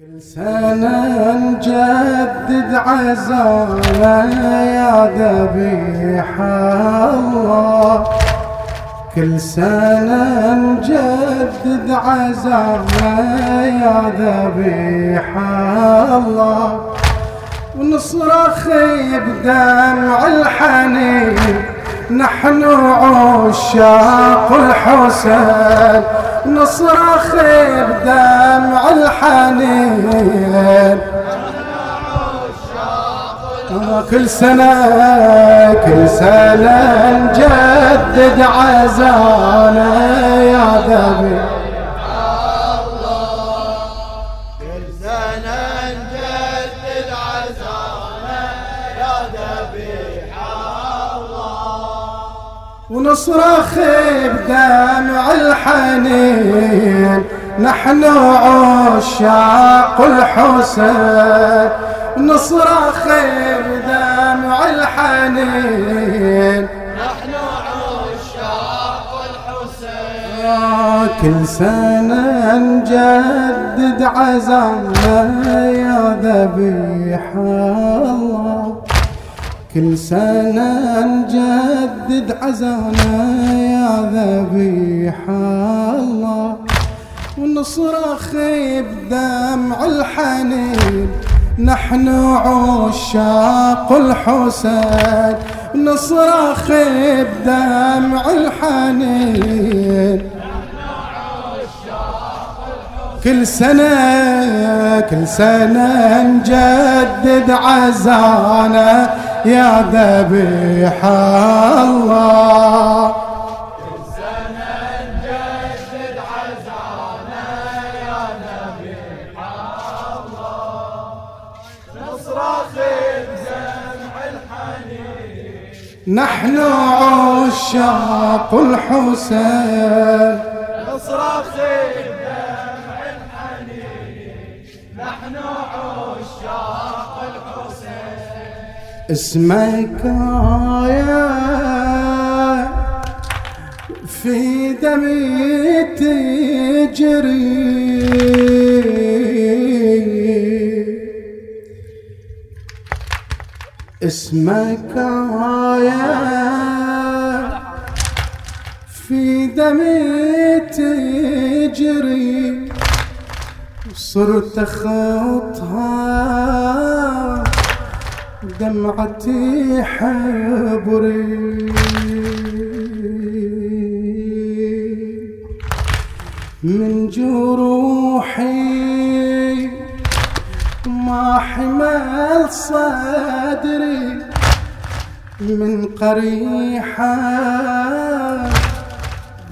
كل سنة نجدد عزانا يا ذبيح الله. كل سنة نجدد عزانا يا ذبيح الله. ونصرخ بدمع الحنين نحن عشاق الحسين. نصرخ بدمع الحنين. كل سنة كل سنة نجدد عزانا يا ذبي ونصرخ بدمع الحنين. نحن عشاق الحسين. نصرخ بدمع الحنين. نحن عشاق الحسين. كل سنة نجدد عزانا يا ذبيح الله. كل سنة نجدد عزانا يا ذبيح الله. ونصرخ بدمع الحنين. نحن عشاق الحسين. نصرخ بدمع الحنين. كل سنة كل سنة نجدد عزانا. يا ذبيح الله. نحن عشاق الحسين. اسمك يا في دمي تجري. اسمك يا في دمي تجري. صرت خطها دمعتي حبري. من جروحي ما حمل صدري. من قريحة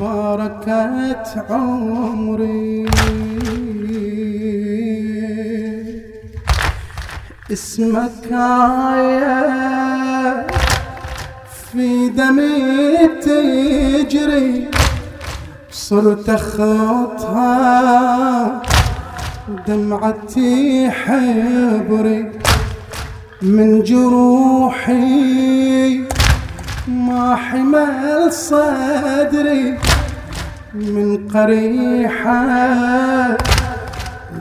باركت عمري. اسمك يا في دمي تجري صرت خطها دمعتي حبري من جروحي. ما حمل صدري من قريحة.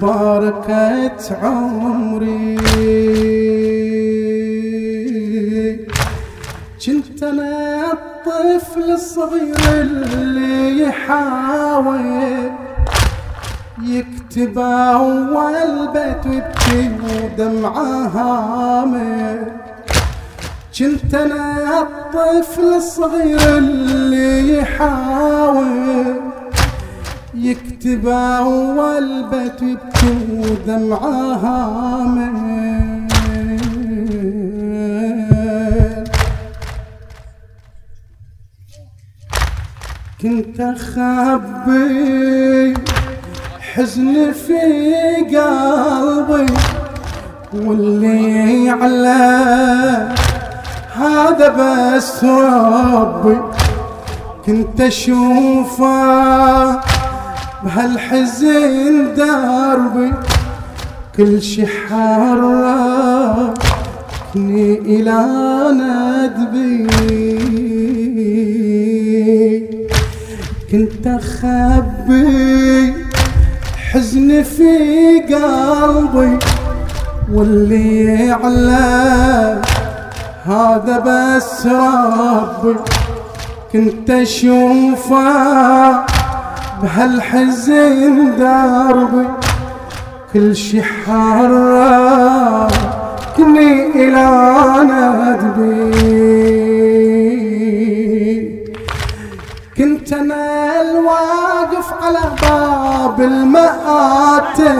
باركت عمري. كنت أنا الطفل الصغير اللي يحاول يكتب أول بيت ويبكي ودمعة هامر كنت أنا الطفل الصغير اللي يحاول يكتب اول بيت ويبكي ودمعه هامر كنت أخبي حزن في قلبي واللي يعلم هذا بس ربي. كنت أشوفه بهالحزن دربي كل شي حركني إلى ندبي. كنت أخبي حزن في قلبي واللي يعلم هذا بس ربي. كنت أشوفه بهالحزن دربي كل شي حركني إلى ندبي. كنت أنا الواقف على باب المآتم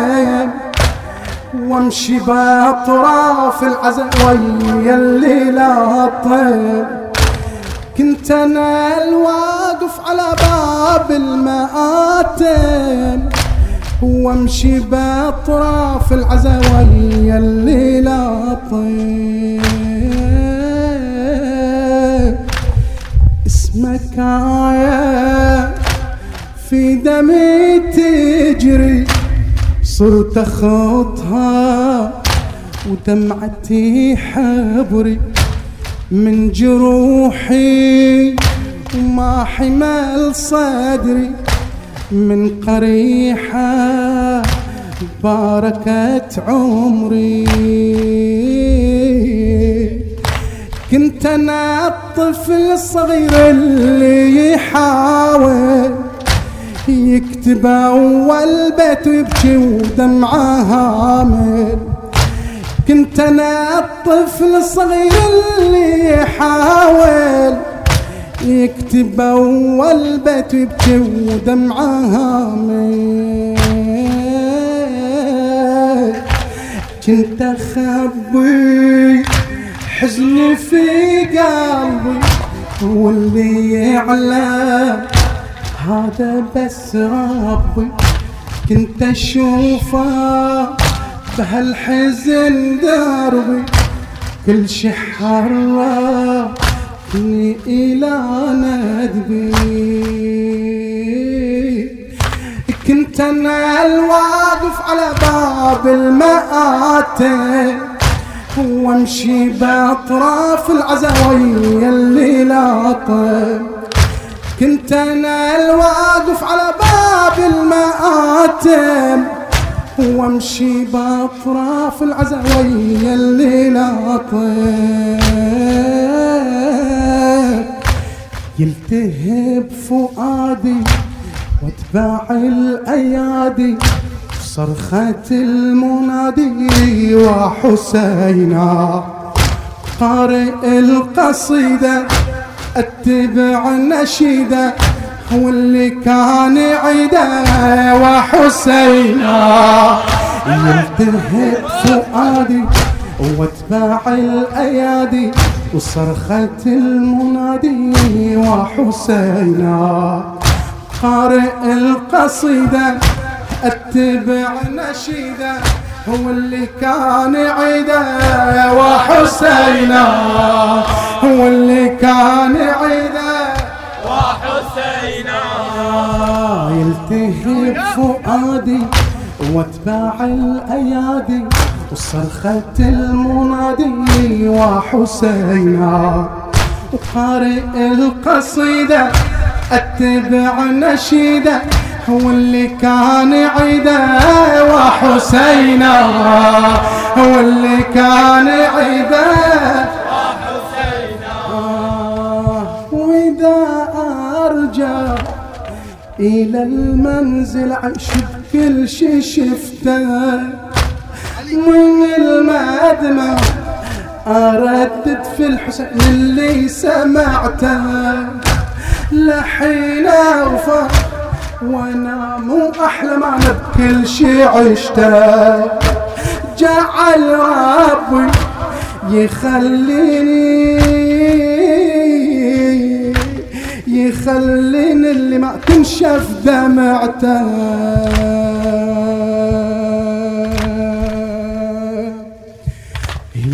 وامشي بأطراف العزا ويا الليل الطيب كنت أنا الواقف على باب المآتم وأمشي بأطراف العزا ويا الليل الطيب اسمك آية في دمي تجري صرت اخطها ودمعتي حبري من جروحي. وما حمل صدري من قريحة باركت عمري. كنت أنا الطفل الصغير اللي يحاول يكتب أول بيت ويبكي ودمعة هامل. كنت أنا الطفل الصغير اللي يحاول يكتب اول بيت ويبكي ودمعه هامل كنت أخبي حزني في قلبي واللي يعلم هذا بس ربي. كنت أشوفه بهالحزن دربي. كل شي حركني إلى ندبي. كنت أنا الواقف على باب المآتم وامشي بأطراف العزاوية اللي لاطم كنت أنا الواقف على باب المآتم وامشي بأطراف العزاوية اللي لاطم يلتهب فؤادي واتباع الأيادي صرخة المنادي وحسينا. قارئ القصيدة اتبع النشيدة واللي كان عيده وحسينا. يلتهب فؤادي واتباع الأيادي وصرخة المنادي وحسينا. قارئ القصيدة أتبع نشيدة هو اللي كان عيده وحسينا. هو اللي كان عيده وحسينا. يلتهب فؤادي واتباع الأيادي. وصرخة المنادي وحسينا. وقارئ القصيدة أتبع نشيدة هو اللي كان عيده وحسينا. هو اللي كان عيده وحسينا. وإذا أرجع إلى المنزل عيش بكل شي شفته من المدمع أردد في الحسين اللي سمعته. لحين أوفى وانام واحلم أنا بكل شي عشته. جعل ربي يخليني يخليني اللي ما تنشف دمعته.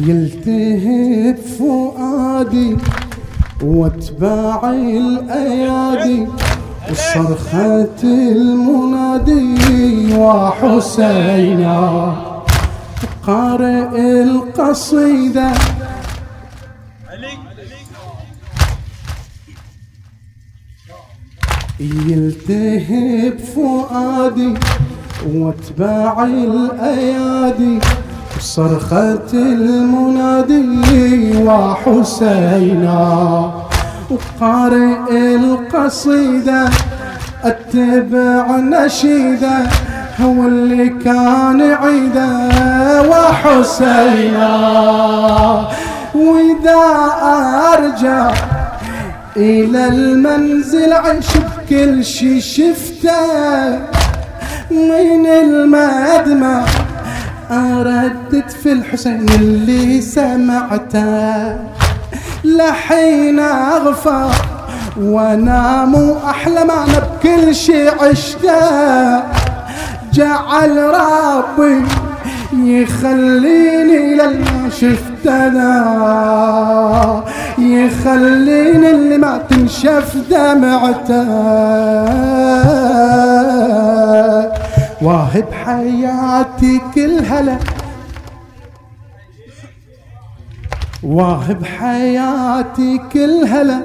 يلتهب فؤادي واتباع الأيادي وصرخة المنادي وحسينا قارئ القصيدة. يلتهب فؤادي واتباع الأيادي صرخة المنادي وحسينا. وقارئ القصيدة أتبع نشيدة هو اللي كان عيده وحسينا. وإذا أرجع إلى المنزل عيش بكل شي شفته من المدمع أردت في الحسين اللي سمعته لحين أغفى وانام واحلم أنا بكل شي عشته. جعل ربي يخليني لما شفت أنا يخليني اللي ما تنشف دمعته. واهب حياتي كل هلا. واهب حياتي كل هلا.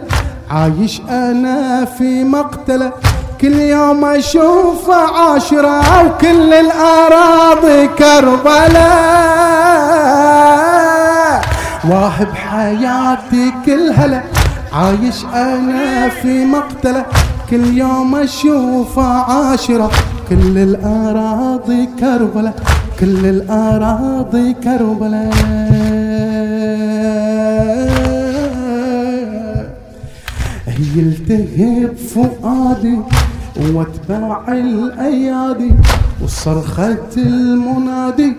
عايش أنا في مقتلة. كل يوم أشوف عاشرة وكل الأراضي كربلاء. واهب حياتي كل هلا. عايش أنا في مقتلة. كل يوم أشوف عاشرة كل الأراضي كربلاء كل الأراضي كربلاء يلتهب فؤادي واتباع الأيادي وصرخة المنادي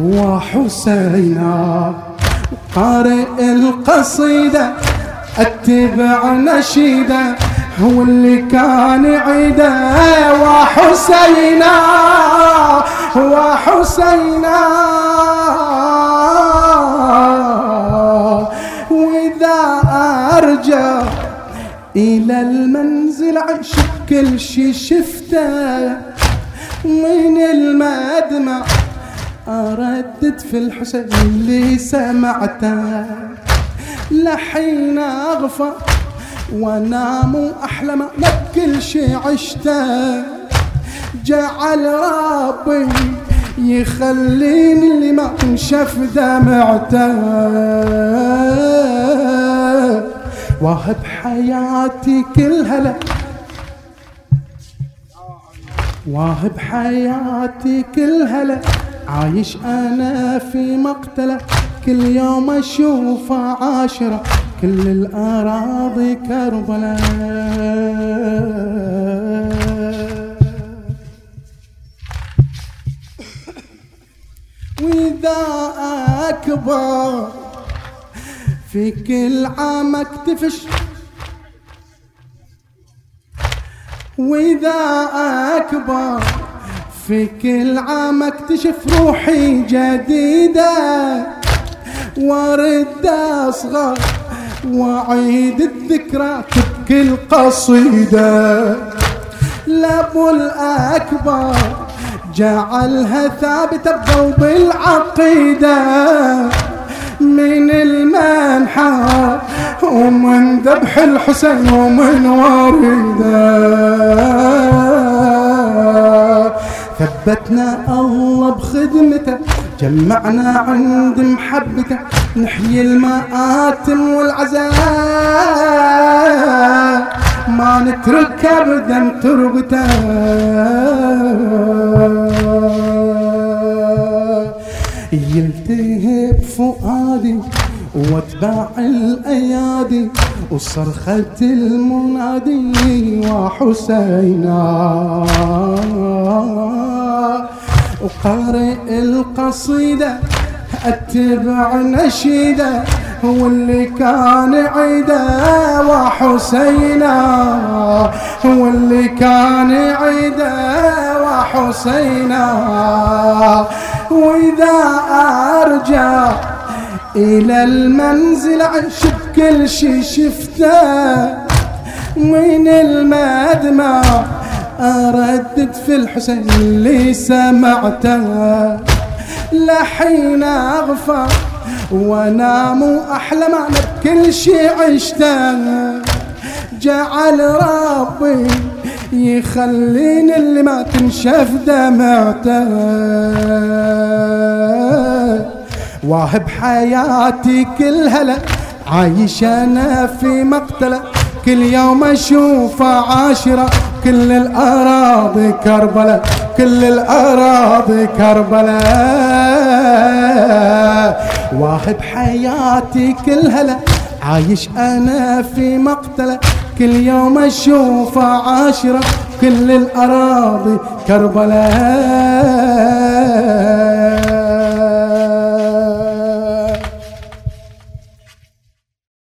وحسينا. قارئ القصيدة أتبع نشيدة. هو اللي كان عيده وحسينا وحسينا وإذا أرجع إلى المنزل عيش كل شي شفته من المدمع أردت في الحسين اللي سمعته. لحين اغفى وانام واحلم بكل شي عشته. جعل ربي يخليني اللي ما انشف دمعته. واهب حياتي كل هلا. واهب حياتي كل هلا. عايش أنا في مقتلة كل يوم أشوف عاشرة. كل الأراضي كربلاء. وإذا أكبر في كل عام اكتفش. وإذا أكبر في كل عام اكتشف روحي جديدة. وأرد أصغر واعيد الذكرى بكل قصيدة لأبو الأكبر جعلها ثابتة بضوء العقيدة. من المنحى ومن ذبح الحسين ومن ورده ثبتنا الله بخدمته جمعنا عند محبته. نحيي المآتم والعزاء. ما نترك ابدا تربته. يلتهب فؤادي واتباع الأيادي وصرخة المنادي وحسينا. وقارئ القصيدة أتبع نشيده هو اللي كان عيده وحسينا هو اللي كان عيده وحسينا. وإذا أرجع إلى المنزل عش بكل شي شفته من المدمع اردد في الحسين اللي سمعته. لحين أغفى وانام واحلم أنا بكل شي عشته. جعل ربي يخليني اللي ما تنشف دمعته. واهب حياتي كلها له عايش أنا في مقتله. كل يوم أشوف عاشرة. كل الأراضي كربلة كل الأراضي كربلة واهب حياتي كلها له عايش أنا في مقتلة. كل يوم أشوف عاشرة. كل الأراضي كربلاء.